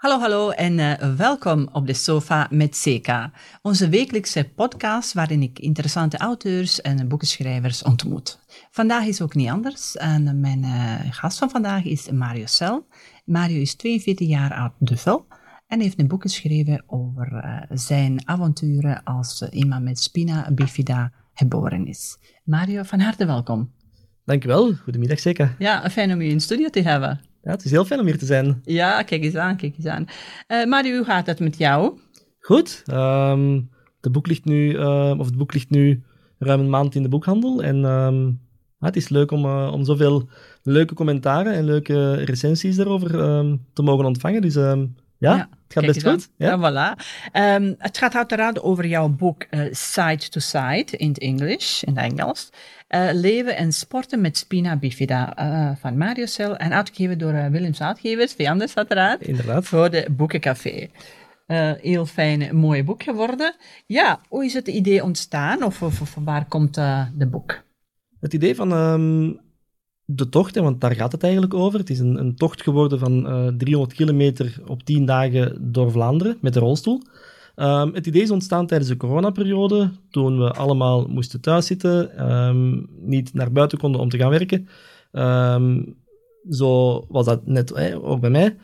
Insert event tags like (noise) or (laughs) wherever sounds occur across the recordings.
Hallo, hallo en uh, welkom op de sofa met Seka, onze wekelijkse podcast waarin ik interessante auteurs en boekenschrijvers ontmoet. Vandaag is ook niet anders en mijn uh, gast van vandaag is Mario Sel. Mario is 42 jaar oud duvel en heeft een boek geschreven over uh, zijn avonturen als iemand met spina bifida geboren is. Mario, van harte welkom. Dankjewel, goedemiddag Seka. Ja, fijn om je in de studio te hebben. Ja, het is heel fijn om hier te zijn. Ja, kijk eens aan, kijk eens aan. Uh, Mario, hoe gaat het met jou? Goed. Um, de boek ligt nu, uh, of het boek ligt nu ruim een maand in de boekhandel. En um, het is leuk om, uh, om zoveel leuke commentaren en leuke recensies daarover um, te mogen ontvangen. Dus ja, ja, het gaat best goed. Ja, ja voilà. het gaat uiteraard over jouw boek Side to Side in het Engels, in het Engels. Uh, leven en sporten met spina bifida uh, van Mario Cel en uitgegeven door Willems Uitgevers, Viandes uiteraard. Inderdaad. Voor de Boekencafé. heel fijn, mooi boek geworden. Ja, hoe is het idee ontstaan of, of, of waar komt de boek? Het idee van um, de tocht, want daar gaat het eigenlijk over. Het is een, een tocht geworden van 300 kilometer op 10 dagen door Vlaanderen met de rolstoel. Um, het idee is ontstaan tijdens de coronaperiode, toen we allemaal moesten thuiszitten, um, niet naar buiten konden om te gaan werken. Um, zo was dat net ook bij mij.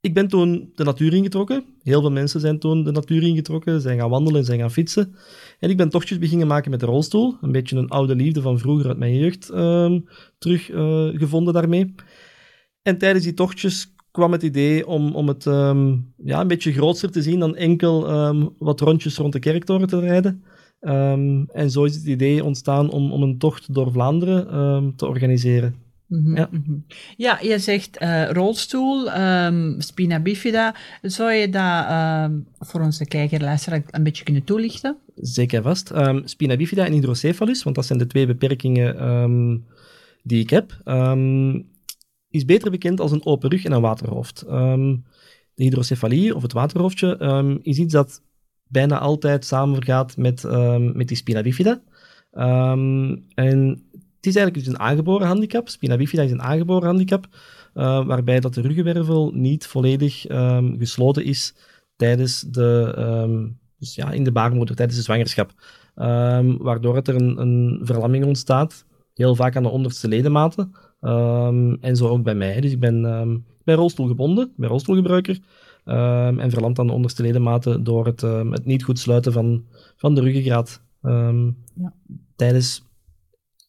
Ik ben toen de natuur ingetrokken. Heel veel mensen zijn toen de natuur ingetrokken, zijn gaan wandelen, zijn gaan fietsen. En ik ben tochtjes beginnen maken met de rolstoel. Een beetje een oude liefde van vroeger uit mijn jeugd teruggevonden uh, gevonden daarmee. En tijdens die tochtjes kwam het idee om, om het um, ja, een beetje groter te zien dan enkel um, wat rondjes rond de kerktoren te rijden. En zo is het idee ontstaan om, om een tocht door Vlaanderen te organiseren. -hmm, ja. -hmm. ja, je zegt uh, rolstoel, spina bifida. Zou je dat voor onze kijker luisteraar een beetje kunnen toelichten? Zeker vast. spina bifida en hydrocephalus, want dat zijn de twee beperkingen die ik heb is beter bekend als een open rug en een waterhoofd. Um, de hydrocefalie, of het waterhoofdje, um, is iets dat bijna altijd samengaat met, um, met die spina bifida. en is eigenlijk dus een aangeboren handicap. Spina bifida is een aangeboren handicap, uh, waarbij dat de ruggenwervel niet volledig gesloten is tijdens de, dus ja, in de baarmoeder, tijdens de zwangerschap. waardoor het er een, een verlamming ontstaat, heel vaak aan de onderste ledematen, en zo ook bij mij. Dus ik ben, ben rolstoelgebonden, ik ben rolstoelgebruiker. En verlamd aan de onderste ledematen door het, het niet goed sluiten van, van de ruggengraat. Ja. Tijdens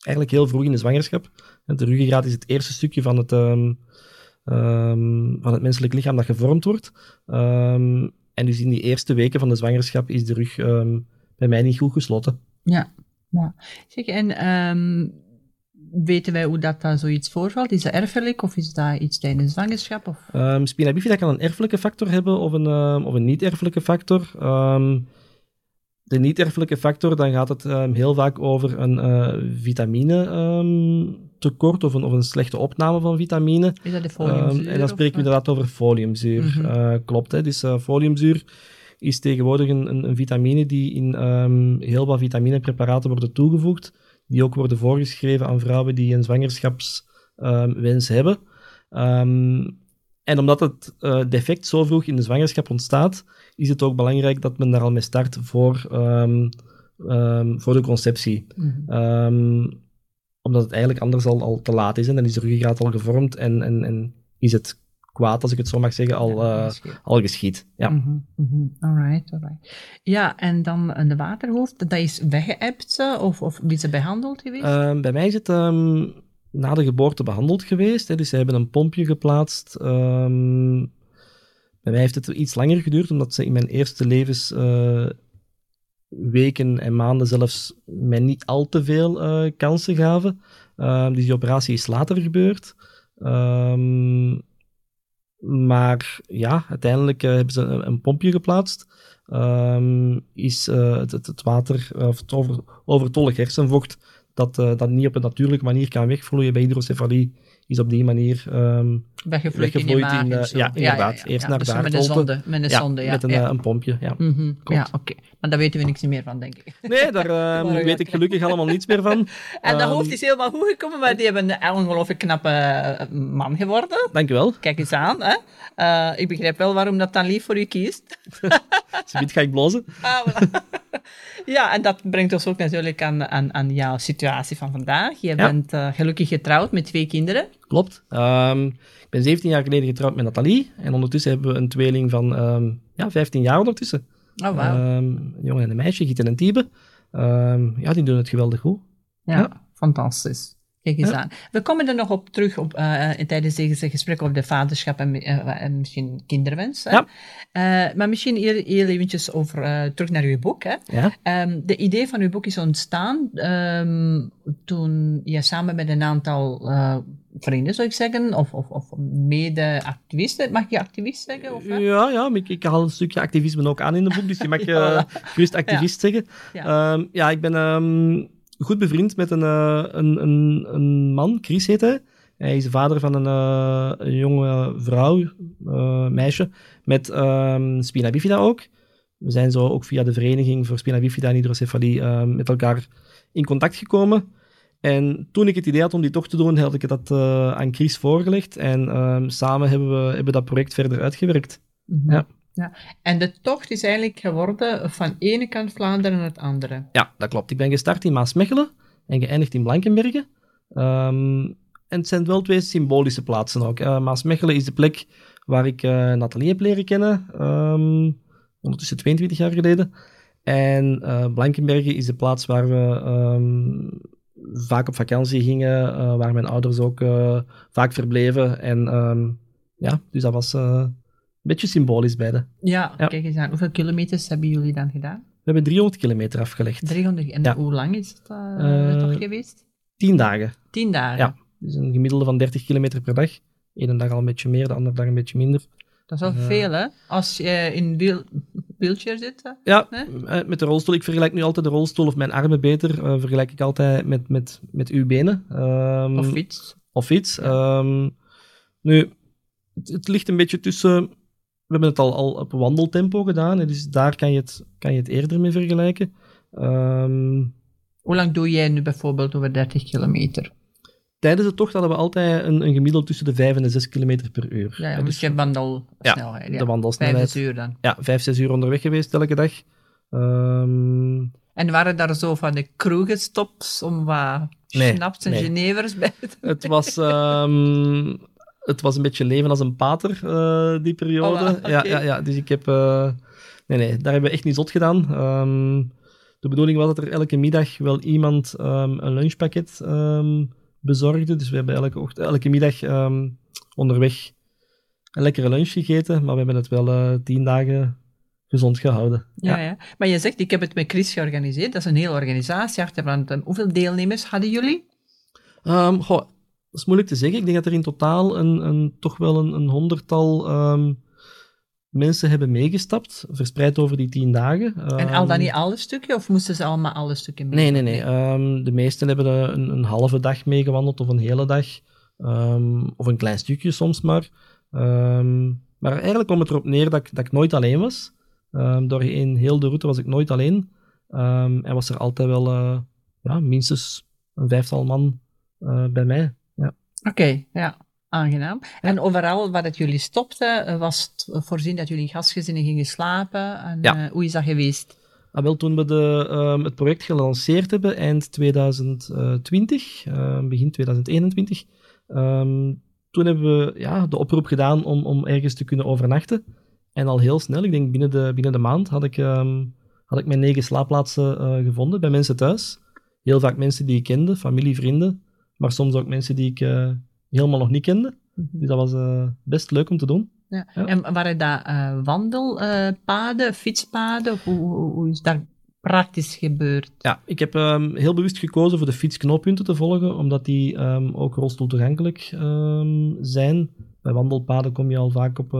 eigenlijk heel vroeg in de zwangerschap. De ruggengraat is het eerste stukje van het, van het menselijk lichaam dat gevormd wordt. en dus in die eerste weken van de zwangerschap is de rug bij mij niet goed gesloten. Ja, ja. Zeg, en weten wij hoe dat, dat zoiets voorvalt? Is dat erfelijk of is dat iets tijdens zwangerschap? Of? Um, spina bifida kan een erfelijke factor hebben of een, of een niet-erfelijke factor. De niet-erfelijke factor, dan gaat het um, heel vaak over een uh, vitamine tekort of een, of een slechte opname van vitamine. Is dat de foliumzuur? en dan spreken we inderdaad over foliumzuur. Mm -hmm. uh, klopt, hè? Dus foliumzuur is tegenwoordig een, een, een vitamine die in heel wat vitaminepreparaten worden toegevoegd die ook worden voorgeschreven aan vrouwen die een zwangerschapswens hebben. En omdat het defect zo vroeg in de zwangerschap ontstaat, is het ook belangrijk dat men daar al mee start voor, um, voor de conceptie. Mm omdat het eigenlijk anders al, al te laat is en dan is de ruggengraat al gevormd en, en, en is het kwaad, als ik het zo mag zeggen, al, ja, uh, al geschied. Ja. Mm -hmm, alright, alright. Ja, en dan de waterhoofd, dat is weggeëpt eh, of, of is het behandeld geweest? Uh, bij mij is het um, na de geboorte behandeld geweest. Hè, dus ze hebben een pompje geplaatst. Um, bij mij heeft het iets langer geduurd, omdat ze in mijn eerste levensweken uh, en maanden zelfs mij niet al te veel uh, kansen gaven. Uh, dus die operatie is later gebeurd. Um, maar ja, uiteindelijk uh, hebben ze een, pompje geplaatst. Um, is het, het, water, of het over, overtollig hersenvocht, dat, dat niet op een natuurlijke manier kan wegvloeien bij hydrocefalie, is op die manier Weggevloeid in in, eh, ja, inderdaad. Eerst naar dus de met een zonde, met een zonde, ja. met een, eh, een pompje. Ja. Klopt. Ja, oké. Maar daar weten we niks meer van, denk ik. Nee, daar (laughs) ja, weet ik gelukkig allemaal niets meer van. (laughs) En dat Ehm, hoofd is helemaal goed gekomen, maar die hebben een ongelooflijk knappe eh, man geworden. Dankjewel. Kijk eens aan, hè. Eh, ik begrijp wel waarom dat dan lief voor u kiest. (laughs) Zometeen ga ik blozen. Ah, voilà. Ja, en dat brengt ons ook natuurlijk aan, aan, aan jouw situatie van vandaag. Je bent eh, gelukkig getrouwd met twee kinderen. Klopt. Ehm, ik ben 17 jaar geleden getrouwd met Nathalie. En ondertussen hebben we een tweeling van ehm, ja, 15 jaar ondertussen. Oh. Ehm, een jongen en een meisje, Gieten en Tiebe. Ja, die doen het geweldig goed. ja, ja. fantastisch. Kijk eens Ja. aan. We komen er nog op terug op, eh, tijdens deze gesprekken over de vaderschap en, eh, en misschien kinderwens. Hè? Ja. Eh, maar misschien heel, heel eventjes over, eh, terug naar uw boek. Hè? Ja, Ehm, de idee van uw boek is ontstaan ehm, toen je samen met een aantal eh, vrienden, zou ik zeggen, of, of, of mede-activisten, mag je activist zeggen? Of, hè? ja, ja ik, ik haal een stukje activisme ook aan in het boek, dus je mag (laughs) Ja, eh, gerust activist zeggen. Ja. Ja. ja, ik ben ehm, goed bevriend met een, eh, een, een, een man, Chris heet hij. Hij is de vader van een, eh, een jonge vrouw, eh, meisje, met ehm, spina bifida ook. We zijn zo ook via de vereniging voor spina bifida en hydrocefalie ehm, met elkaar in contact gekomen. En toen ik het idee had om die toch te doen, had ik dat aan Chris voorgelegd. En ehm, samen hebben we hebben dat project verder uitgewerkt. Mhm. Ja. Ja. En de tocht is eigenlijk geworden van ene kant Vlaanderen naar het andere. Ja, dat klopt. Ik ben gestart in Maasmechelen en geëindigd in Blankenbergen. Ehm, en het zijn wel twee symbolische plaatsen ook. Maasmechelen is de plek waar ik uh, Nathalie heb leren kennen, ehm, ondertussen 22 jaar geleden. En uh, Blankenbergen is de plaats waar we um, vaak op vakantie gingen, uh, waar mijn ouders ook vaak verbleven. En um, ja, dus dat was beetje symbolisch beide. Ja, ja, kijk eens aan. Hoeveel kilometers hebben jullie dan gedaan? We hebben 300 kilometer afgelegd. 300. En ja. hoe lang is het uh, toch geweest? Tien dagen. Tien dagen? Ja, dus een gemiddelde van 30 kilometer per dag. Eén dag al een beetje meer, de andere dag een beetje minder. Dat is wel uh, veel, hè? Als je in wiel, wheelchair zit. Ja, nee? met de rolstoel. Ik vergelijk nu altijd de rolstoel of mijn armen beter. Uh, vergelijk ik altijd met, met, met uw benen. Um, of fiets. Of fiets. Ja. Um, nu, het, het, ligt een beetje tussen... We hebben het al, al op wandeltempo gedaan, dus daar kan je het, kan je het eerder mee vergelijken. Um, Hoe lang doe jij nu bijvoorbeeld over 30 kilometer? Tijdens de tocht hadden we altijd een, een gemiddeld tussen de 5 en de 6 kilometer per uur. Ja, ja dus je wandelsnelheid. Ja, de wandelsnelheid. 5 uur dan. Ja, 5, 6 uur onderweg geweest elke dag. Um, en waren daar zo van de kroegenstops om wat nee, schnaps en nee. genevers bij te Het was... Um, het was een beetje leven als een pater, uh, die periode. Okay. ja, ja, ja, dus ik heb... Uh, nee, nee, daar hebben we echt niet zot gedaan. Um, de bedoeling was dat er elke middag wel iemand um, een lunchpakket um, bezorgde. Dus we hebben elke, ochtend, elke middag onderweg een lekkere lunch gegeten. Maar we hebben het wel uh, tien dagen gezond gehouden. Ja, ja. ja, maar je zegt, ik heb het met Chris georganiseerd. Dat is een hele organisatie. Hoeveel deelnemers hadden jullie? Goh, dat is moeilijk te zeggen. Ik denk dat er in totaal een, een toch wel een, een honderdtal um, mensen hebben meegestapt, verspreid over die tien dagen. Um, en al dan niet alle stukken, of moesten ze allemaal alle stukken mee? Nee, nee, nee. Um, de meesten hebben een, een, halve dag meegewandeld, of een hele dag, of een klein stukje soms maar. maar eigenlijk kwam het erop neer dat ik, dat ik nooit alleen was. doorheen heel de route was ik nooit alleen. en was er altijd wel uh, ja, minstens een vijftal man uh, bij mij. Oké, okay, ja. Aangenaam. En overal waar het jullie stopte, was het voorzien dat jullie in gastgezinnen gingen slapen. En, ja. uh, hoe is dat geweest? Ah, wel, toen we de, um, het project gelanceerd hebben, eind 2020, uh, begin 2021, um, toen hebben we ja, de oproep gedaan om, om ergens te kunnen overnachten. En al heel snel, ik denk binnen de, binnen de maand, had ik, um, had ik mijn negen slaapplaatsen uh, gevonden bij mensen thuis. Heel vaak mensen die ik kende, familie, vrienden, maar soms ook mensen die ik uh, helemaal nog niet kende. Mm -hmm. Dus dat was uh, best leuk om te doen. Ja. Ja. En waren dat uh, wandelpaden, fietspaden? Hoe, hoe, hoe, is dat praktisch gebeurd? Ja, ik heb um, heel bewust gekozen voor de fietsknooppunten te volgen, omdat die um, ook rolstoeltoegankelijk um, zijn. Bij wandelpaden kom je al vaak op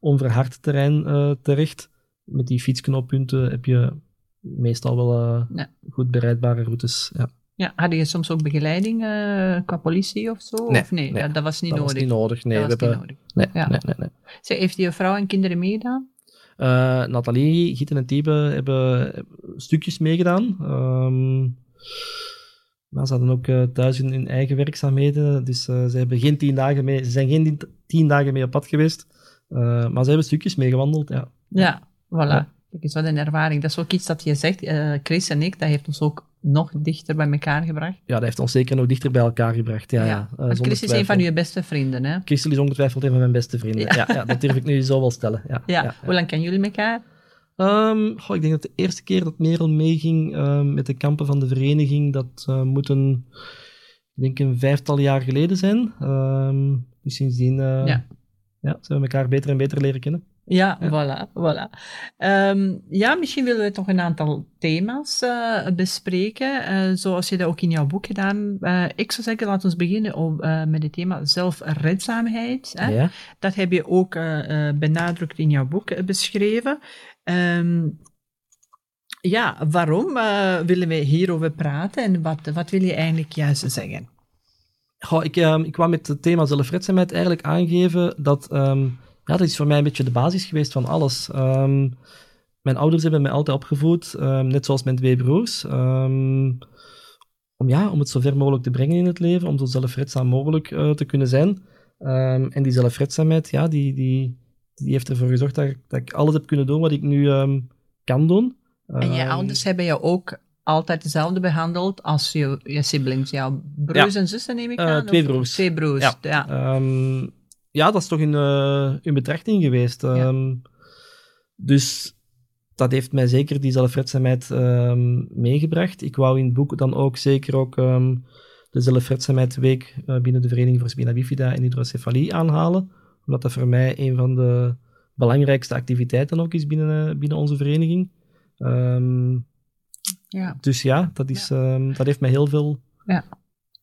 onverhard terrein uh, terecht. Met die fietsknooppunten heb je meestal wel uh, ja. goed bereidbare routes. Ja. Ja, had je soms ook begeleiding uh, qua politie of zo? Nee, of nee? dat was niet dat nodig. was niet nodig. Nee, dat we was niet nodig. nee, Ja. nee, nee, heeft je vrouw en kinderen meegedaan? Eh, Nathalie, Gieten en Tiebe hebben stukjes meegedaan. Ehm, maar ze hadden ook eh, thuis hun, hun eigen werkzaamheden. Dus eh, ze, hebben geen tien dagen mee, ze zijn geen tien, dagen mee op pad geweest. Eh, maar ze hebben stukjes meegewandeld, ja. Ja, voilà. Ja. Kijk eens, wat een ervaring. Dat is ook iets dat je zegt, eh, Chris en ik, dat heeft ons ook nog dichter bij elkaar gebracht. Ja, dat heeft ons zeker nog dichter bij elkaar gebracht. Ja, ja. eh, Want zonder Chris is een van je beste vrienden, hè? Christel is ongetwijfeld een van mijn beste vrienden. Ja. Ja. Ja, dat durf ik nu zo wel stellen. Ja, Ja. ja, ja. Hoe lang kennen jullie elkaar? Goh, ik denk dat de eerste keer dat Merel meeging ehm, met de kampen van de vereniging, dat eh, moet een, ik denk een vijftal jaar geleden zijn. Ehm, dus sindsdien eh, Ja. ja, zijn we elkaar beter en beter leren kennen. Ja, voilà. voilà. Ehm, ja, misschien willen we toch een aantal thema's eh, bespreken, eh, zoals je dat ook in jouw boek gedaan. Eh, ik zou zeggen, laten we beginnen eh, met het thema zelfredzaamheid. Hè? Ja. Dat heb je ook benadrukt in jouw boek beschreven. Ehm, ja, waarom willen we hierover praten en wat, wat wil je eigenlijk juist zeggen? Goh, ik, ehm, ik kwam met het thema zelfredzaamheid eigenlijk aangeven dat, ja, dat is voor mij een beetje de basis geweest van alles. Ehm, mijn ouders hebben mij altijd opgevoed, ehm, net zoals mijn twee broers, ehm, om, ja, om het zo ver mogelijk te brengen in het leven, om zo zelfredzaam mogelijk eh, te kunnen zijn. En die zelfredzaamheid, ja, die, die, die heeft ervoor gezorgd dat ik, dat ik alles heb kunnen doen wat ik nu kan doen. En je ouders hebben jou ook altijd hetzelfde behandeld als je, je siblings, jouw broers en zussen neem ik Eh, aan? twee broers. Twee broers, Ja. ja. Ja, dat is toch in, eh, in betrachting geweest. Ehm, Dus dat heeft mij zeker die zelfredzaamheid ehm, meegebracht. Ik wou in het boek dan ook zeker ook ehm, de zelfredzaamheidsweek eh, binnen de Vereniging voor Spina Bifida en Hydrocefalie aanhalen. Omdat dat voor mij een van de belangrijkste activiteiten ook is binnen, eh, binnen onze vereniging. Ja. dus ja, dat, is, dat heeft mij heel veel Ja.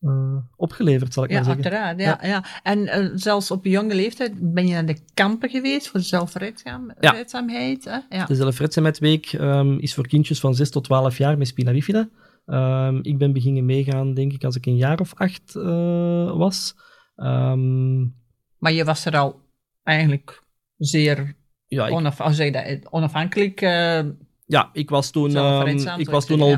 Eh, opgeleverd, zal ik Ja, maar zeggen. uiteraard. Ja, ja. En eh, zelfs op jonge leeftijd ben je naar de kampen geweest voor zelfredzaamheid. hè? Ja. De zelfredzaamheidsweek ehm, is voor kindjes van 6 tot 12 jaar met spina bifida. Ehm, ik ben beginnen meegaan, denk ik, als ik een jaar of acht eh, was. Ehm, Maar je was er al eigenlijk zeer ja, ik, onaf hoe zeg je dat, onafhankelijk. ja, ik was toen, ik was toen al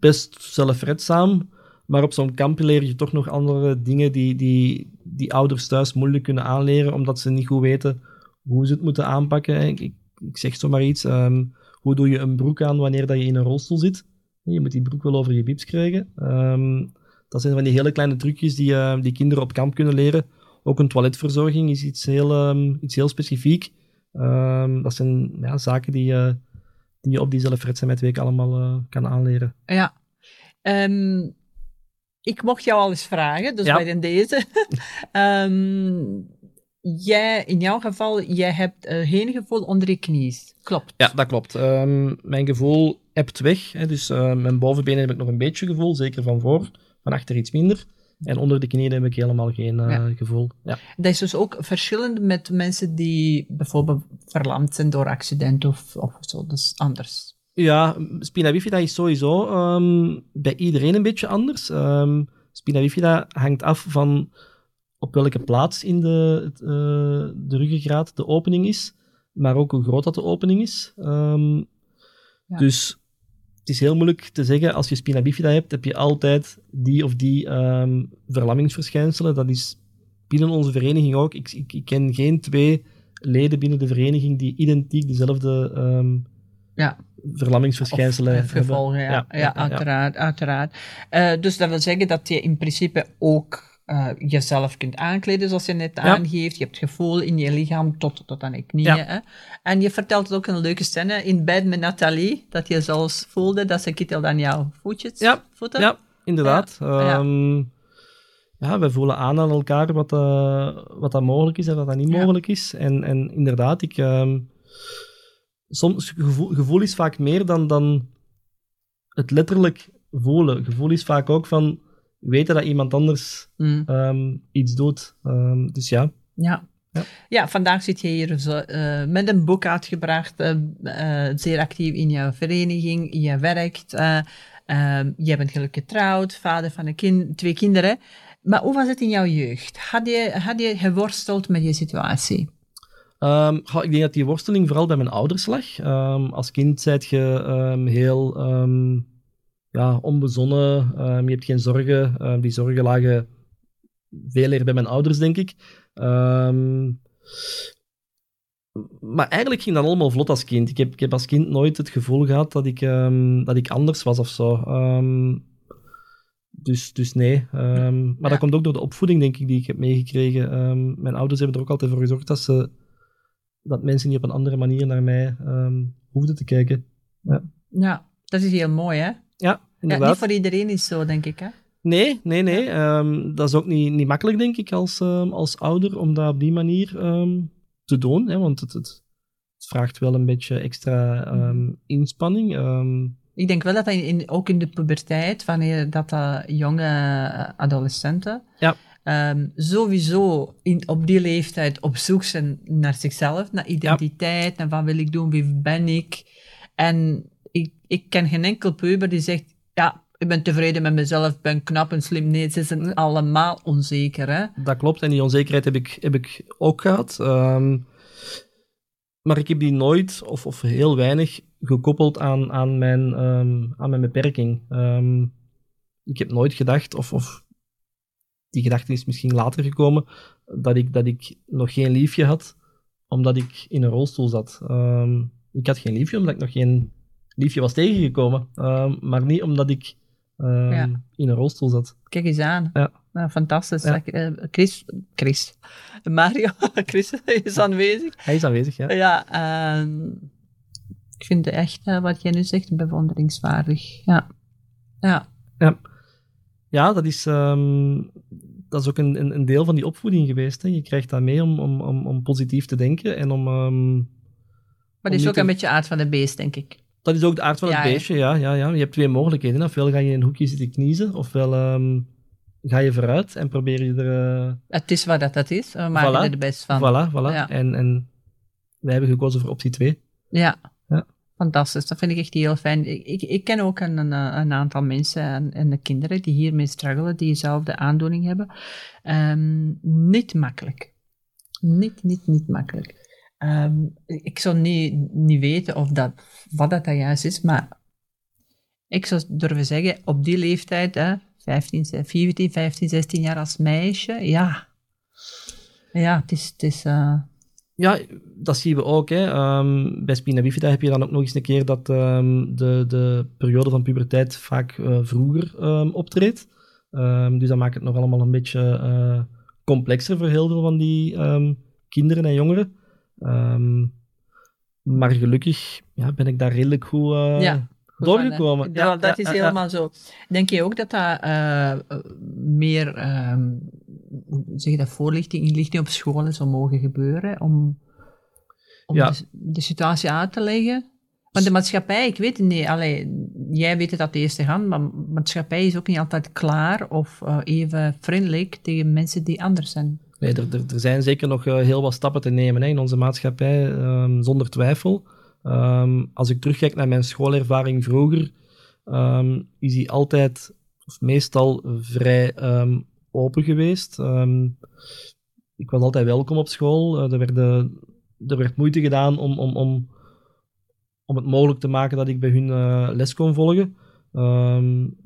best zelfredzaam. Maar op zo'n kamp leer je toch nog andere dingen die, die, die ouders thuis moeilijk kunnen aanleren, omdat ze niet goed weten hoe ze het moeten aanpakken. Ik, ik, ik zeg zomaar iets. ehm, hoe doe je een broek aan wanneer dat je in een rolstoel zit? Je moet die broek wel over je bips krijgen. Ehm, dat zijn van die hele kleine trucjes die, eh, die kinderen op kamp kunnen leren. Ook een toiletverzorging is iets heel, ehm, iets heel specifiek. Dat zijn ja, zaken die, eh, die je op die zelfredzaamheidsweek allemaal eh, kan aanleren. ja. Ik mocht jou al eens vragen, dus Ja. bij deze. (laughs) Ehm, jij, in jouw geval, jij hebt uh, geen gevoel onder je knieën. Klopt. Ja, dat klopt. Ehm, mijn gevoel hebt weg. Hè, dus eh, mijn bovenbenen heb ik nog een beetje gevoel, zeker van voor. Van achter iets minder. En onder de knieën heb ik helemaal geen eh, Ja. gevoel. Ja. Dat is dus ook verschillend met mensen die bijvoorbeeld verlamd zijn door accident of, of zo. Dat is anders. Ja, spina bifida is sowieso ehm, bij iedereen een beetje anders. Ehm, spina bifida hangt af van op welke plaats in de, eh, de ruggengraat de opening is, maar ook hoe groot dat de opening is. Ehm, Ja. Dus het is heel moeilijk te zeggen, als je spina bifida hebt, heb je altijd die of die ehm, verlammingsverschijnselen. Dat is binnen onze vereniging ook. Ik, ik, ik ken geen twee leden binnen de vereniging die identiek dezelfde ehm, Ja. Verlammingsverschijnselen gevolgen, ja. Ja, uiteraard. uiteraard. Eh, dus dat wil zeggen dat je in principe ook eh, jezelf kunt aankleden, zoals je net Ja. aangeeft. Je hebt gevoel in je lichaam tot, tot aan je knieën. Ja. Hè? En je vertelt ook een leuke scène in bed met Nathalie, dat je zelfs voelde dat ze kittelde aan jouw voetjes, Ja, voeten. Ja, inderdaad. Ja, Ja, ja. we voelen aan aan elkaar wat, eh, wat dat mogelijk is en wat dat niet mogelijk is. En, en inderdaad, ik, ehm, soms gevoel, gevoel is vaak meer dan, dan het letterlijk voelen. Gevoel is vaak ook van weten dat iemand anders Mm. ehm, iets doet. Ehm, dus ja. Ja. Ja. Ja. vandaag zit je hier zo, eh, met een boek uitgebracht, eh, eh, zeer actief in jouw vereniging, je werkt. eh, Ehm, jij bent gelukkig getrouwd, vader van een kind, twee kinderen. Maar hoe was het in jouw jeugd? Had je, had je geworsteld met je situatie? Um, ik denk dat die worsteling vooral bij mijn ouders lag. Um, als kind zijt je um, heel ja, onbezonnen, je hebt geen zorgen. die zorgen lagen veel eer bij mijn ouders, denk ik. maar eigenlijk ging dat allemaal vlot als kind. Ik heb, ik heb als kind nooit het gevoel gehad dat ik, dat ik anders was of zo. Dus, dus nee. maar dat komt ook door de opvoeding, denk ik, die ik heb meegekregen. mijn ouders hebben er ook altijd voor gezorgd dat ze dat mensen niet op een andere manier naar mij um, hoefden te kijken. Ja. ja, dat is heel mooi, hè? Ja, inderdaad. Ja, niet voor iedereen is zo, denk ik, hè? Nee, nee, nee. Um, dat is ook niet, niet makkelijk, denk ik, als, um, als ouder, om dat op die manier te doen. Hè, want het, het, vraagt wel een beetje extra inspanning. ik denk wel dat in, ook in de puberteit, wanneer dat uh, jonge adolescenten ja. Um, sowieso in, op die leeftijd op zoek zijn naar zichzelf, naar identiteit, naar wat wil ik doen, wie ben ik. En ik, ik ken geen enkel puber die zegt, ja, ik ben tevreden met mezelf, ben knap en slim. Nee, ze zijn allemaal onzeker. Hè? Dat klopt, en die onzekerheid heb ik, heb ik ook gehad. Um, maar ik heb die nooit, of, of heel weinig, gekoppeld aan, aan, mijn, um, aan mijn beperking. Um, ik heb nooit gedacht, of, of die gedachte is misschien later gekomen, dat ik, dat ik nog geen liefje had, omdat ik in een rolstoel zat. Ehm, ik had geen liefje omdat ik nog geen liefje was tegengekomen, um, maar niet omdat ik um, in een rolstoel zat. Kijk eens aan. Ja. Nou, fantastisch. Ja. Eh, Chris, Chris, Mario, (laughs) Chris is aanwezig. Hij is aanwezig, ja. Ja, ik vind het echt, uh, wat jij nu zegt, bewonderingswaardig. Ja. Ja. ja. Ja, dat is, um, dat is ook een, een, een, deel van die opvoeding geweest. Hè. Je krijgt dat mee om, om, om, om positief te denken en om... Um, maar dat is ook een beetje aard van de beest, denk ik. Dat is ook de aard van het beestje, ja. ja. Ja, Je hebt twee mogelijkheden. Ofwel ga je in een hoekje zitten kniezen, ofwel um, ga je vooruit en probeer je er... Uh... Het is wat dat, dat is, we maken voilà. er de best van. Voilà, voilà. Ja. En, en wij hebben gekozen voor optie 2. Ja. ja. Fantastisch, dat vind ik echt heel fijn. Ik, ik ken ook een, een, aantal mensen en, en, de kinderen die hiermee struggelen, die dezelfde aandoening hebben. Um, niet makkelijk. Niet, niet, niet makkelijk. Um, ik zou niet, niet weten of dat, wat dat, juist is, maar ik zou durven zeggen, op die leeftijd, hè, 15, 14, 15, 16 jaar als meisje, ja. Ja, het is... Het is uh, ja, dat zien we ook. Hè. Um, bij spina bifida heb je dan ook nog eens een keer dat um, de, de periode van puberteit vaak uh, vroeger um, optreedt. dus dat maakt het nog allemaal een beetje uh, complexer voor heel veel van die kinderen en jongeren. maar gelukkig ja, ben ik daar redelijk goed, uh, ja, doorgekomen. Ja, dat is helemaal zo. Denk je ook dat dat meer zeg je dat, voorlichting, inlichting op scholen zou mogen gebeuren om, om de, de, situatie uit te leggen? Want de maatschappij, ik weet het niet, allee, jij weet het uit de eerste hand, maar de maatschappij is ook niet altijd klaar of uh, even vriendelijk tegen mensen die anders zijn. Nee, er, er, er zijn zeker nog uh, heel wat stappen te nemen hè, in onze maatschappij, um, zonder twijfel. Um, als ik terugkijk naar mijn schoolervaring vroeger, um, is die altijd, of meestal, vrij open geweest. Ik was altijd welkom op school. Uh, er, werd, er werd moeite gedaan om, om, om, om het mogelijk te maken dat ik bij hun uh, les kon volgen.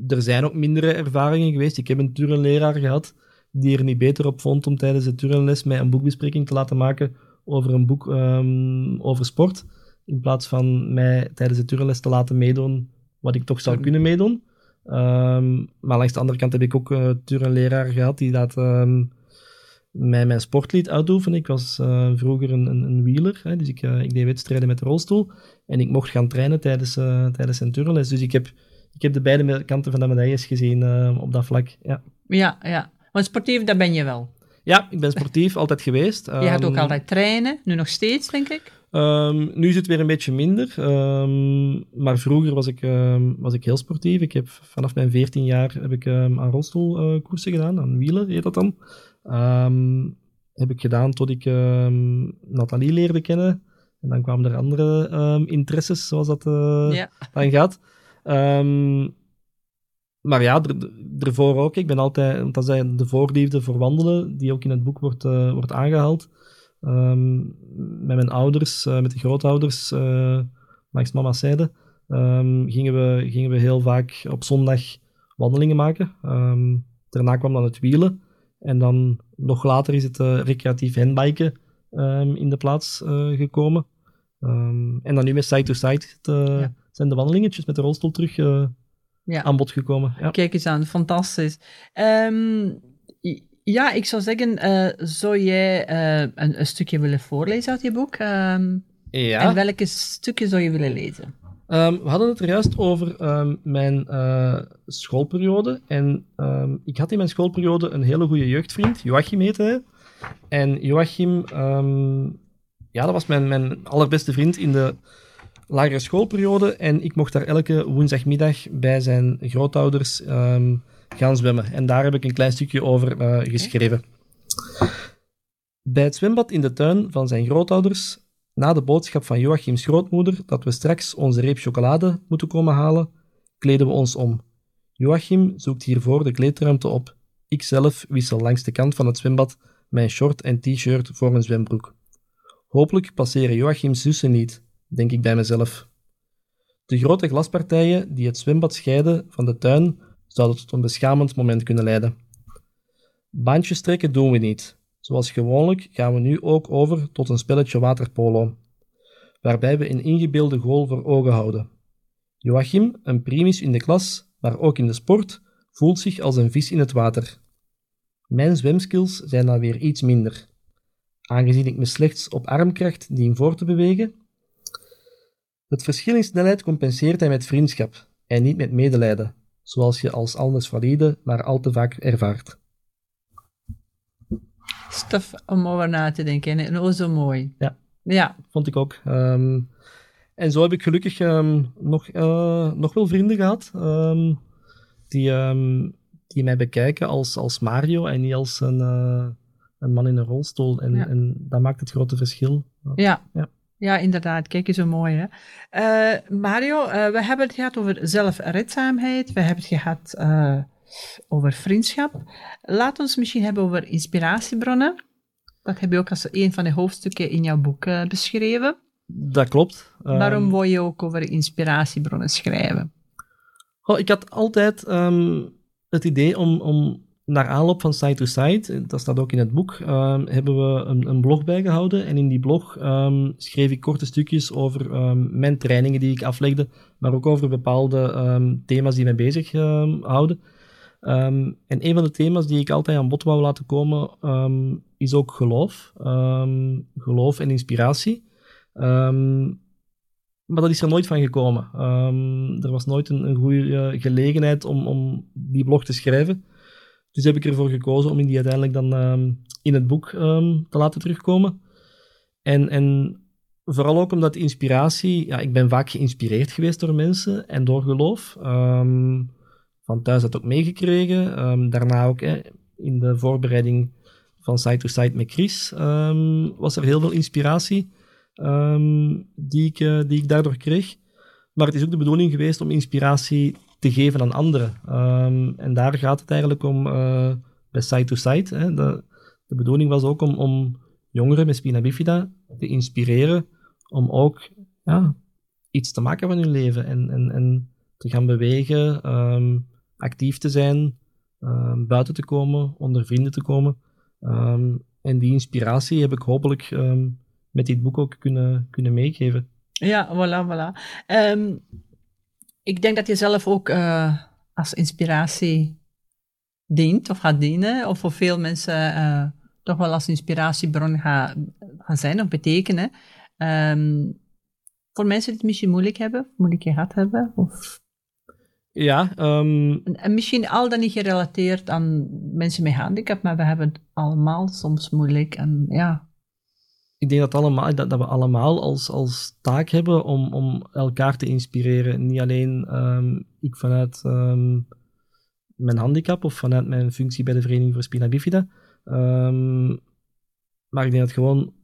Er zijn ook mindere ervaringen geweest. Ik heb een Turenleraar gehad die er niet beter op vond om tijdens de Turenles mij een boekbespreking te laten maken over een boek over sport. In plaats van mij tijdens de Turenles te laten meedoen wat ik toch zou kunnen meedoen. Um, maar langs de andere kant heb ik ook uh, een leraar gehad die dat um, mij mijn sport liet uitoefenen. Ik was uh, vroeger een, een, een wieler, hè, dus ik, uh, ik deed wedstrijden met de rolstoel. En ik mocht gaan trainen tijdens, tijdens een turnles. Dus ik heb, ik heb de beide kanten van de medailles gezien op dat vlak. Ja, ja. ja. Want sportief, dat ben je wel. Ja, ik ben sportief, (laughs) altijd geweest. Je gaat ook ehm, altijd trainen, nu nog steeds, denk ik? Um, nu is het weer een beetje minder. Um, maar vroeger was ik, um, was ik heel sportief. Ik heb vanaf mijn 14 jaar heb ik aan rolstoelkoersen uh, gedaan, aan wielen heet dat dan. heb ik gedaan tot ik Nathalie leerde kennen. En dan kwamen er andere interesses, zoals dat uh, ja. (laughs) dan gaat. maar ja, er, ervoor ook. Ik ben altijd, want dat is de voorliefde voor wandelen, die ook in het boek wordt, uh, wordt aangehaald. Um, met mijn ouders, uh, met de grootouders, uh, langs mama's zijde, um, gingen, we, gingen we heel vaak op zondag wandelingen maken. Um, daarna kwam dan het wielen. En dan nog later is het recreatief handbiken in de plaats gekomen. en dan nu met side-to-side ja. zijn de wandelingetjes met de rolstoel terug ja. aan bod gekomen. Ja. Kijk eens aan, fantastisch. Ja, ik zou zeggen, uh, zou jij uh, een, een, stukje willen voorlezen uit je boek? Um, ja. En welke stukje zou je willen lezen? Um, we hadden het er juist over um, mijn uh, schoolperiode. En ik had in mijn schoolperiode een hele goede jeugdvriend, Joachim heette hij. En Joachim, ja, dat was mijn, mijn allerbeste vriend in de lagere schoolperiode en ik mocht daar elke woensdagmiddag bij zijn grootouders um, gaan zwemmen. En daar heb ik een klein stukje over uh, geschreven. Bij het zwembad in de tuin van zijn grootouders, na de boodschap van Joachims grootmoeder dat we straks onze reep chocolade moeten komen halen, kleden we ons om. Joachim zoekt hiervoor de kleedruimte op. Ikzelf wissel langs de kant van het zwembad mijn short en t-shirt voor een zwembroek. Hopelijk passeren Joachims zussen niet, denk ik bij mezelf. De grote glaspartijen die het zwembad scheiden van de tuin zouden tot een beschamend moment kunnen leiden. Baantjes trekken doen we niet. Zoals gewoonlijk gaan we nu ook over tot een spelletje waterpolo, waarbij we een ingebeelde goal voor ogen houden. Joachim, een primus in de klas, maar ook in de sport, voelt zich als een vis in het water. Mijn zwemskills zijn dan weer iets minder. Aangezien ik me slechts op armkracht dien voor te bewegen, het verschil in snelheid compenseert hij met vriendschap en niet met medelijden, zoals je als anders valide maar al te vaak ervaart. Stof om over na te denken en oh zo mooi. Ja, ja. vond ik ook. Ehm, en zo heb ik gelukkig ehm, nog, uh, nog wel vrienden gehad um, die, die mij bekijken als, als Mario en niet als een, uh, een man in een rolstoel. En, en dat maakt het grote verschil. Ja. ja. Ja, inderdaad. Kijk eens zo mooi. Hè? Uh, Mario, uh, we hebben het gehad over zelfredzaamheid. We hebben het gehad uh, over vriendschap. Laat ons misschien hebben over inspiratiebronnen. Dat heb je ook als een van de hoofdstukken in jouw boek beschreven. Dat klopt. Waarom wil je ook over inspiratiebronnen schrijven? Oh, ik had altijd um, het idee om, om naar aanloop van Side to Side, dat staat ook in het boek, um, hebben we een, een, blog bijgehouden. En in die blog um, schreef ik korte stukjes over um, mijn trainingen die ik aflegde, maar ook over bepaalde thema's die mij bezig houden. en een van de thema's die ik altijd aan bod wou laten komen, is ook geloof. geloof en inspiratie. maar dat is er nooit van gekomen. er was nooit een, een goede gelegenheid om, om die blog te schrijven. Dus heb ik ervoor gekozen om die uiteindelijk dan um, in het boek um, te laten terugkomen. En, en vooral ook omdat inspiratie, ja, ik ben vaak geïnspireerd geweest door mensen en door geloof. Um, van thuis dat ook meegekregen. daarna ook in de voorbereiding van Side to Side met Chris was er heel veel inspiratie die, ik, uh, die ik daardoor kreeg. Maar het is ook de bedoeling geweest om inspiratie te geven aan anderen. Um, en daar gaat het eigenlijk om uh, bij side-to-side. -side, de, de, bedoeling was ook om, om jongeren met spina bifida te inspireren om ook ja, iets te maken van hun leven en, en, en te gaan bewegen, um, actief te zijn, um, buiten te komen, onder vrienden te komen. en die inspiratie heb ik hopelijk met dit boek ook kunnen, kunnen meegeven. Ja, voilà, voilà ik denk dat je zelf ook uh, als inspiratie dient of gaat dienen, of voor veel mensen uh, toch wel als inspiratiebron gaat gaan zijn of betekenen. Um, voor mensen die het misschien moeilijk hebben, moeilijk gehad hebben, of ja. Um... En misschien al dan niet gerelateerd aan mensen met handicap, maar we hebben het allemaal soms moeilijk. En ja, ik denk dat, allemaal, dat, dat, we allemaal als, als taak hebben om, om elkaar te inspireren. Niet alleen um, ik vanuit um, mijn handicap of vanuit mijn functie bij de Vereniging voor Spina Bifida. Um, maar ik denk dat gewoon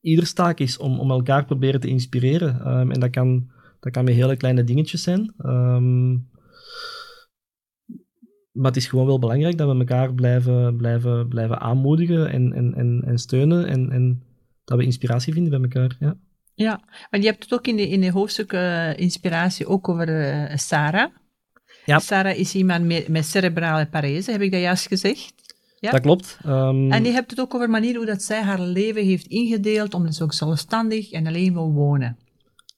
ieders taak is om, om elkaar proberen te inspireren. en dat kan, dat kan met hele kleine dingetjes zijn. maar het is gewoon wel belangrijk dat we elkaar blijven, blijven, blijven aanmoedigen en, en, en, en steunen en, en dat we inspiratie vinden bij elkaar. Ja, ja. want je hebt het ook in de, in de hoofdstuk uh, inspiratie ook over uh, Sarah. Ja. Sarah is iemand met, met cerebrale parese, heb ik dat juist gezegd? Ja? Dat klopt. Um, en je hebt het ook over de manier hoe dat zij haar leven heeft ingedeeld, omdat ze ook zelfstandig en alleen wil wonen.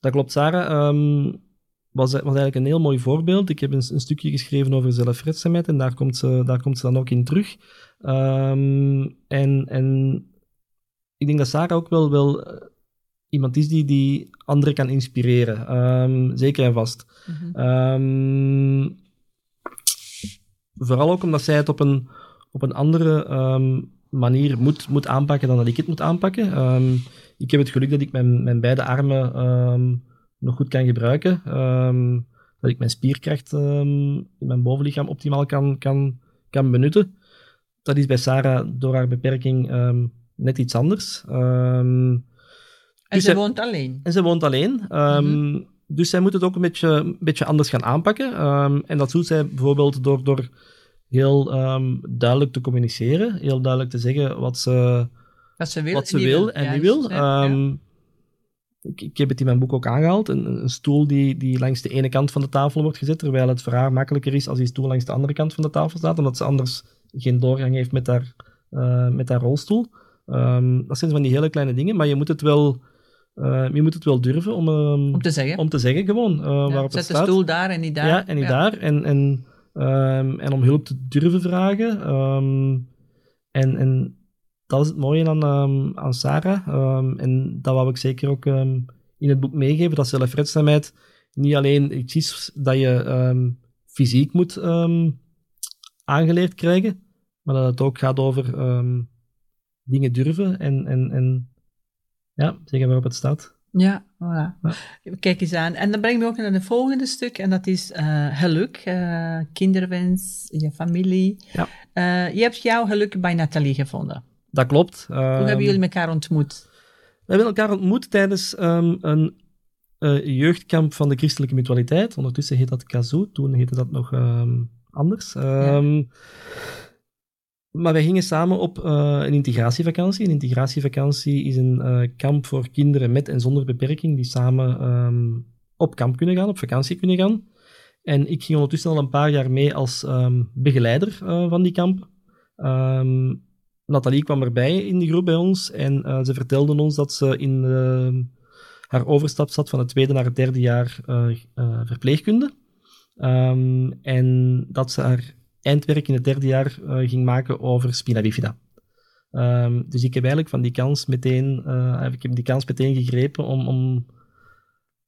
Dat klopt, Sarah. Um, was, was eigenlijk een heel mooi voorbeeld. Ik heb een, een stukje geschreven over zelfredzaamheid en daar komt ze, daar komt ze dan ook in terug. Um, en, en ik denk dat Sarah ook wel, wel eh, iemand is die, die anderen kan inspireren. Um, zeker en vast. Mm -hmm. um, vooral ook omdat zij het op een, op een andere um, manier moet, moet aanpakken dan dat ik het moet aanpakken. ik heb het geluk dat ik mijn, mijn beide armen nog goed kan gebruiken. Dat ik mijn spierkracht in mijn bovenlichaam optimaal kan, kan, kan benutten. Dat is bij Sarah door haar beperking net iets anders. en dus ze woont alleen. En ze woont alleen. Mm -hmm. Dus zij moet het ook een beetje, een beetje anders gaan aanpakken. en dat doet zij bijvoorbeeld door, door heel duidelijk te communiceren. Heel duidelijk te zeggen wat ze, wat ze wil, wat ze wil en niet wil. Ja, ik, ik, heb het in mijn boek ook aangehaald, een, een, stoel die, die langs de ene kant van de tafel wordt gezet, terwijl het voor haar makkelijker is als die stoel langs de andere kant van de tafel staat, omdat ze anders geen doorgang heeft met haar, uh, met haar rolstoel. Um, dat zijn van die hele kleine dingen, maar je moet het wel, uh, je moet het wel durven om, um, om te zeggen. Om te zeggen gewoon. Uh, ja, waarop zet het de stoel daar en niet daar. Ja, en niet ja. daar. En, en, um, en om hulp te durven vragen. en, en dat is het mooie aan, aan Sarah. En dat wou ik zeker ook in het boek meegeven, dat zelfredzaamheid niet alleen iets is dat je fysiek moet aangeleerd krijgen, maar dat het ook gaat over dingen durven en, en, en ja, zeggen waarop het staat. Ja, voilà. Ja. Kijk eens aan. En dan breng we ook naar het volgende stuk, en dat is uh, geluk, uh, kinderwens, je familie. Ja. Uh, je hebt jouw geluk bij Nathalie gevonden. Dat klopt. Hoe hebben ehm, jullie elkaar ontmoet? We hebben elkaar ontmoet tijdens um, een jeugdkamp van de christelijke mutualiteit. Ondertussen heet dat Kazoo, toen heette dat nog um, anders. Ja. Maar wij gingen samen op uh, een integratievakantie. Een integratievakantie is een uh, kamp voor kinderen met en zonder beperking die samen op kamp kunnen gaan, op vakantie kunnen gaan. En ik ging ondertussen al een paar jaar mee als begeleider van die kamp. Nathalie kwam erbij in de groep bij ons en ze vertelde ons dat ze in haar overstap zat van het tweede naar het derde jaar verpleegkunde. En dat ze haar eindwerk in het derde jaar ging maken over spina bifida. Um, dus ik heb eigenlijk van die kans meteen, ik heb die kans meteen gegrepen om, om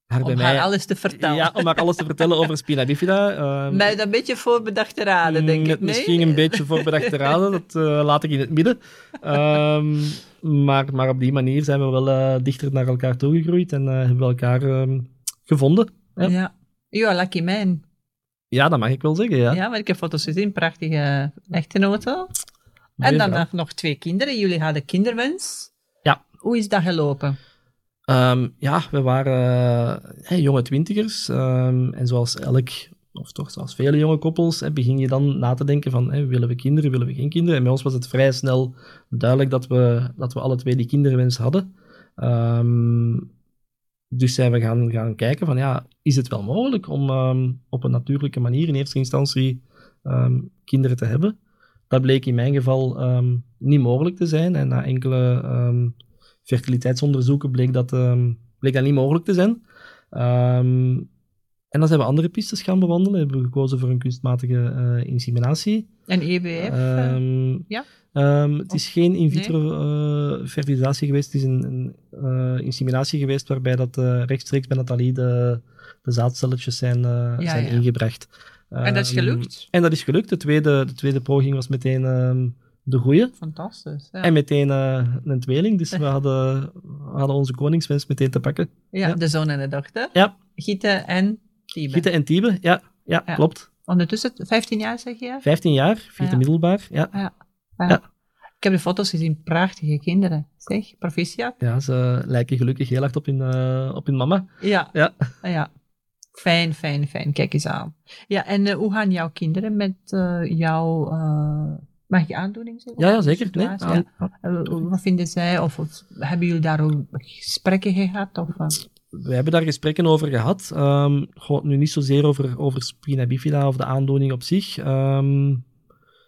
haar om haar alles te vertellen. Ja, om haar alles te vertellen over spina bifida. Um, Met een beetje voorbedachte raden, denk ik. Misschien een beetje voorbedachte raden, dat uh, laat ik in het midden. Um, maar, maar op die manier zijn we wel uh, dichter naar elkaar toegegroeid en hebben we elkaar gevonden. Ja. ja. Ja, lucky man. Ja, dat mag ik wel zeggen, ja. Ja, maar ik heb foto's gezien, prachtige echtgenoten. En dan nog, nog twee kinderen. Jullie hadden kinderwens. Ja. Hoe is dat gelopen? Um, ja, we waren hey, jonge twintigers. Um, en zoals elk, of toch zoals vele jonge koppels, hè, begin je dan na te denken van, hey, willen we kinderen, willen we geen kinderen? En bij ons was het vrij snel duidelijk dat we, dat we alle twee die kinderwens hadden. Um, dus zijn we gaan, gaan kijken van, ja, is het wel mogelijk om op een natuurlijke manier in eerste instantie kinderen te hebben? Dat bleek in mijn geval niet mogelijk te zijn. En na enkele fertiliteitsonderzoeken bleek dat, bleek dat niet mogelijk te zijn. En dan zijn we andere pistes gaan bewandelen. We hebben gekozen voor een kunstmatige uh, inseminatie. En EWF? Um, ehm, ja? Um, het is geen in vitro nee. uh, fertilisatie geweest. Het is een, een inseminatie geweest waarbij dat rechtstreeks bij Nathalie de, de zaadcelletjes zijn, ja, zijn ja. ingebracht. en dat is gelukt? En dat is gelukt. De tweede, de tweede poging was meteen de goeie. Fantastisch. Ja. En meteen uh, een tweeling, dus we hadden, we hadden onze koningswens meteen te pakken. Ja, ja, de zoon en de dochter. Ja. Gitte en Tiebe. En Tiebe, ja, ja, klopt. Ondertussen 15 jaar, zeg je? 15 jaar, vierde middelbaar, ja. ja. Ik heb de foto's gezien, prachtige kinderen. Zeg, proficiat. Ja, ze lijken gelukkig heel hard op hun, uh, op hun mama. Ja. Ja. ja. Fijn, fijn, fijn. Kijk eens aan. Ja, en uh, hoe gaan jouw kinderen met uh, jouw... Mag je aandoening zeggen? Ja, ja zeker. Nee, ja. wat vinden zij? Of, of, hebben jullie daar ook gesprekken gehad? Of, We hebben daar gesprekken over gehad. Um, goh, nu niet zozeer over, over spina bifida of de aandoening op zich. Um,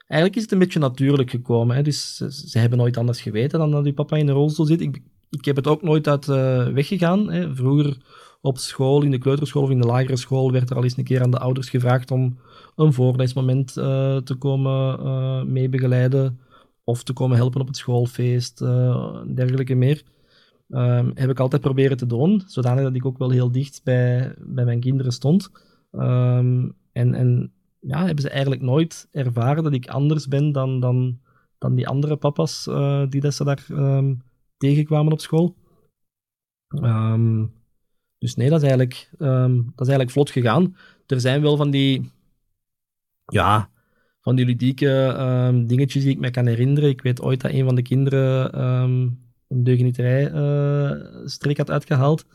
eigenlijk is het een beetje natuurlijk gekomen. Hè. Dus ze, hebben nooit anders geweten dan dat die papa in de rolstoel zit. Ik, ik heb het ook nooit uit uh, weggegaan. Vroeger op school, in de kleuterschool of in de lagere school, werd er al eens een keer aan de ouders gevraagd om een voorlesmoment uh, te komen uh, meebegeleiden of te komen helpen op het schoolfeest, uh, dergelijke meer. Um, heb ik altijd proberen te doen, zodanig dat ik ook wel heel dicht bij, bij mijn kinderen stond. Um, en, en ja, hebben ze eigenlijk nooit ervaren dat ik anders ben dan, dan, dan die andere papa's die dat ze daar um, tegenkwamen op school. Dus nee, dat is, eigenlijk, dat is eigenlijk vlot gegaan. Er zijn wel van die, ja, van die ludieke dingetjes die ik me kan herinneren. Ik weet ooit dat een van de kinderen een deugnieterij uh, strik had uitgehaald.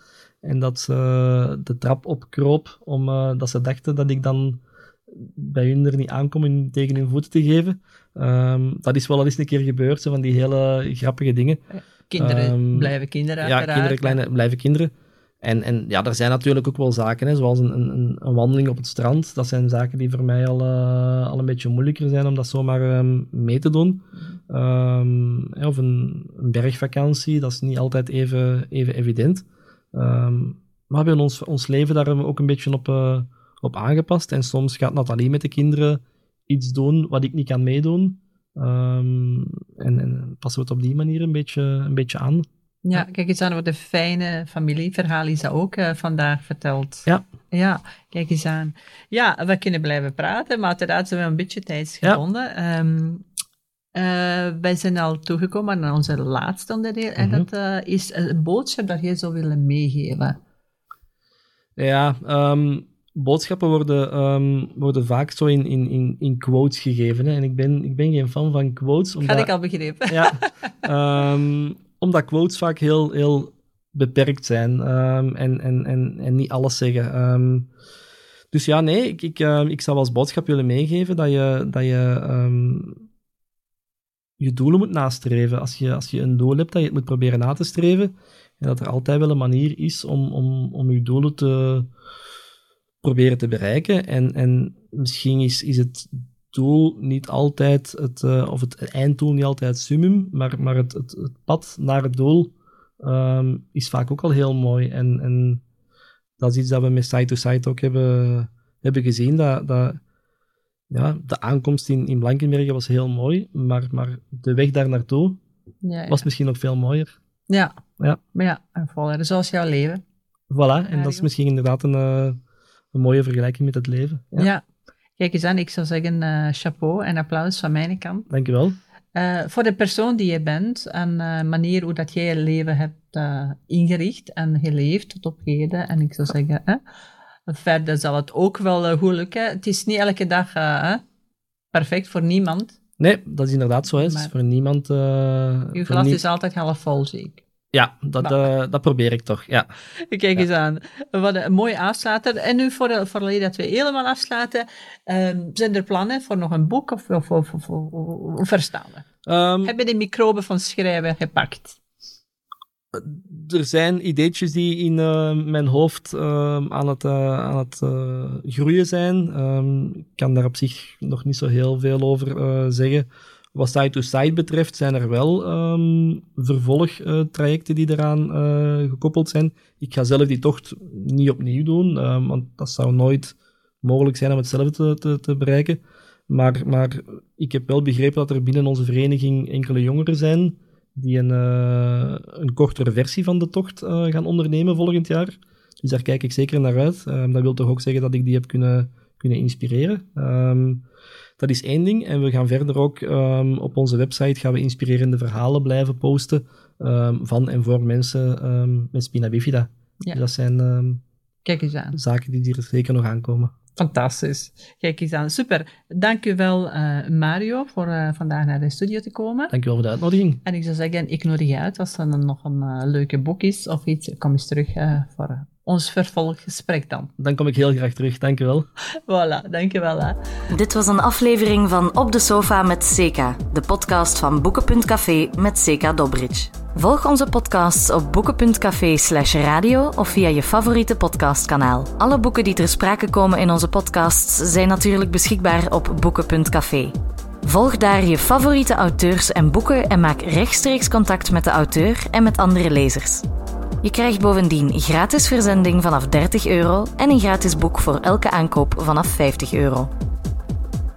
En dat ze de trap opkroop, omdat uh, ze dachten dat ik dan bij hun er niet aankom en tegen hun voeten te geven. dat is wel al eens een keer gebeurd, zo van die hele grappige dingen. Kinderen blijven kinderen, Ja, kinderen kleine, blijven kinderen. En, en ja, er zijn natuurlijk ook wel zaken, hè, zoals een, een, een, wandeling op het strand. Dat zijn zaken die voor mij al, uh, al een beetje moeilijker zijn om dat zomaar um, mee te doen. Um, of een, een, bergvakantie, dat is niet altijd even, even evident. Um, maar we hebben ons, ons leven daar ook een beetje op, uh, op aangepast. En soms gaat Nathalie met de kinderen iets doen wat ik niet kan meedoen. en, en passen we het op die manier een beetje, een beetje aan. Ja, kijk eens aan wat een fijne familieverhaal is dat ook uh, vandaag verteld. Ja. Ja, kijk eens aan. Ja, we kunnen blijven praten, maar uiteraard zijn we een beetje. Ja. Um, uh, wij zijn al toegekomen aan onze laatste onderdeel. En mm-hmm. dat uh, is een boodschap dat jij zou willen meegeven. Ja, um, boodschappen worden, um, worden vaak zo in, in, in, quotes gegeven. Hè? En ik ben, ik ben geen fan van quotes. Omdat, Had ik al begrepen. Ja. (laughs) omdat quotes vaak heel, heel beperkt zijn en, en, en, en niet alles zeggen. Dus ja, nee, ik, ik, uh, ik zou als boodschap willen meegeven dat je, dat je je doelen moet nastreven. Als je, als je een doel hebt, dat je het moet proberen na te streven. En dat er altijd wel een manier is om, om, om je doelen te proberen te bereiken. En, en misschien is, is het doel niet altijd het, uh, of het einddoel niet altijd het summum, maar, maar het, het, pad naar het doel um, is vaak ook al heel mooi. En, en dat is iets dat we met Side to Side ook hebben, hebben gezien. Dat, dat, ja, de aankomst in, in Blankenbergen was heel mooi, maar, maar de weg daar naartoe ja, ja. was misschien nog veel mooier. Ja, ja. maar ja, en voilà, zoals jouw leven. Voilà, en dat is misschien inderdaad een, uh, een mooie vergelijking met het leven. Ja. Kijk eens aan, ik zou zeggen uh, chapeau en applaus van mijn kant. Dankjewel. Uh, voor de persoon die je bent en uh, manier hoe dat jij je leven hebt ingericht en geleefd tot op heden. En ik zou zeggen, hè, verder zal het ook wel goed lukken. Het is niet elke dag perfect voor niemand. Nee, dat is inderdaad zo. Is voor niemand... je glas is altijd half vol, zie ik. Ja, dat, uh, dat probeer ik toch, ja. Kijk eens aan. Wat een mooie afsluiter. En nu, voor, voor dat we helemaal afsluiten, um, zijn er plannen voor nog een boek of, of, of, of, of verstaan um, Heb je de microben van schrijven gepakt? Er zijn ideetjes die in uh, mijn hoofd uh, aan het, uh, aan het groeien zijn. Um, ik kan daar op zich nog niet zo heel veel over zeggen. Wat side-to-side betreft zijn er wel um, vervolgtrajecten die eraan gekoppeld zijn. Ik ga zelf die tocht niet opnieuw doen, want dat zou nooit mogelijk zijn om hetzelfde te, te, te, bereiken. Maar, maar ik heb wel begrepen dat er binnen onze vereniging enkele jongeren zijn die een, uh, een kortere versie van de tocht uh, gaan ondernemen volgend jaar. Dus daar kijk ik zeker naar uit. Um, dat wil toch ook zeggen dat ik die heb kunnen, kunnen inspireren. Dat is één ding. En we gaan verder ook um, op onze website gaan we inspirerende verhalen blijven posten van en voor mensen met spina bifida. Ja. Dus dat zijn Kijk eens aan. zaken die er zeker nog aankomen. Fantastisch. Kijk eens aan. Super. Dank u wel, uh, Mario, voor uh, vandaag naar de studio te komen. Dank u wel voor de uitnodiging. En ik zou zeggen, ik nodig je uit als er nog een uh, leuke boek is of iets. Kom eens terug voor ons vervolggesprek dan. Dan kom ik heel graag terug, dankjewel. Voilà, dankjewel. Hè. Dit was een aflevering van Op de Sofa met Seka, de podcast van Boeken.café met Seka Dobridge. Volg onze podcasts op boeken.café slash radio of via je favoriete podcastkanaal. Alle boeken die ter sprake komen in onze podcasts zijn natuurlijk beschikbaar op boeken.café. Volg daar je favoriete auteurs en boeken en maak rechtstreeks contact met de auteur en met andere lezers. Je krijgt bovendien gratis verzending vanaf 30 euro en een gratis boek voor elke aankoop vanaf 50 euro.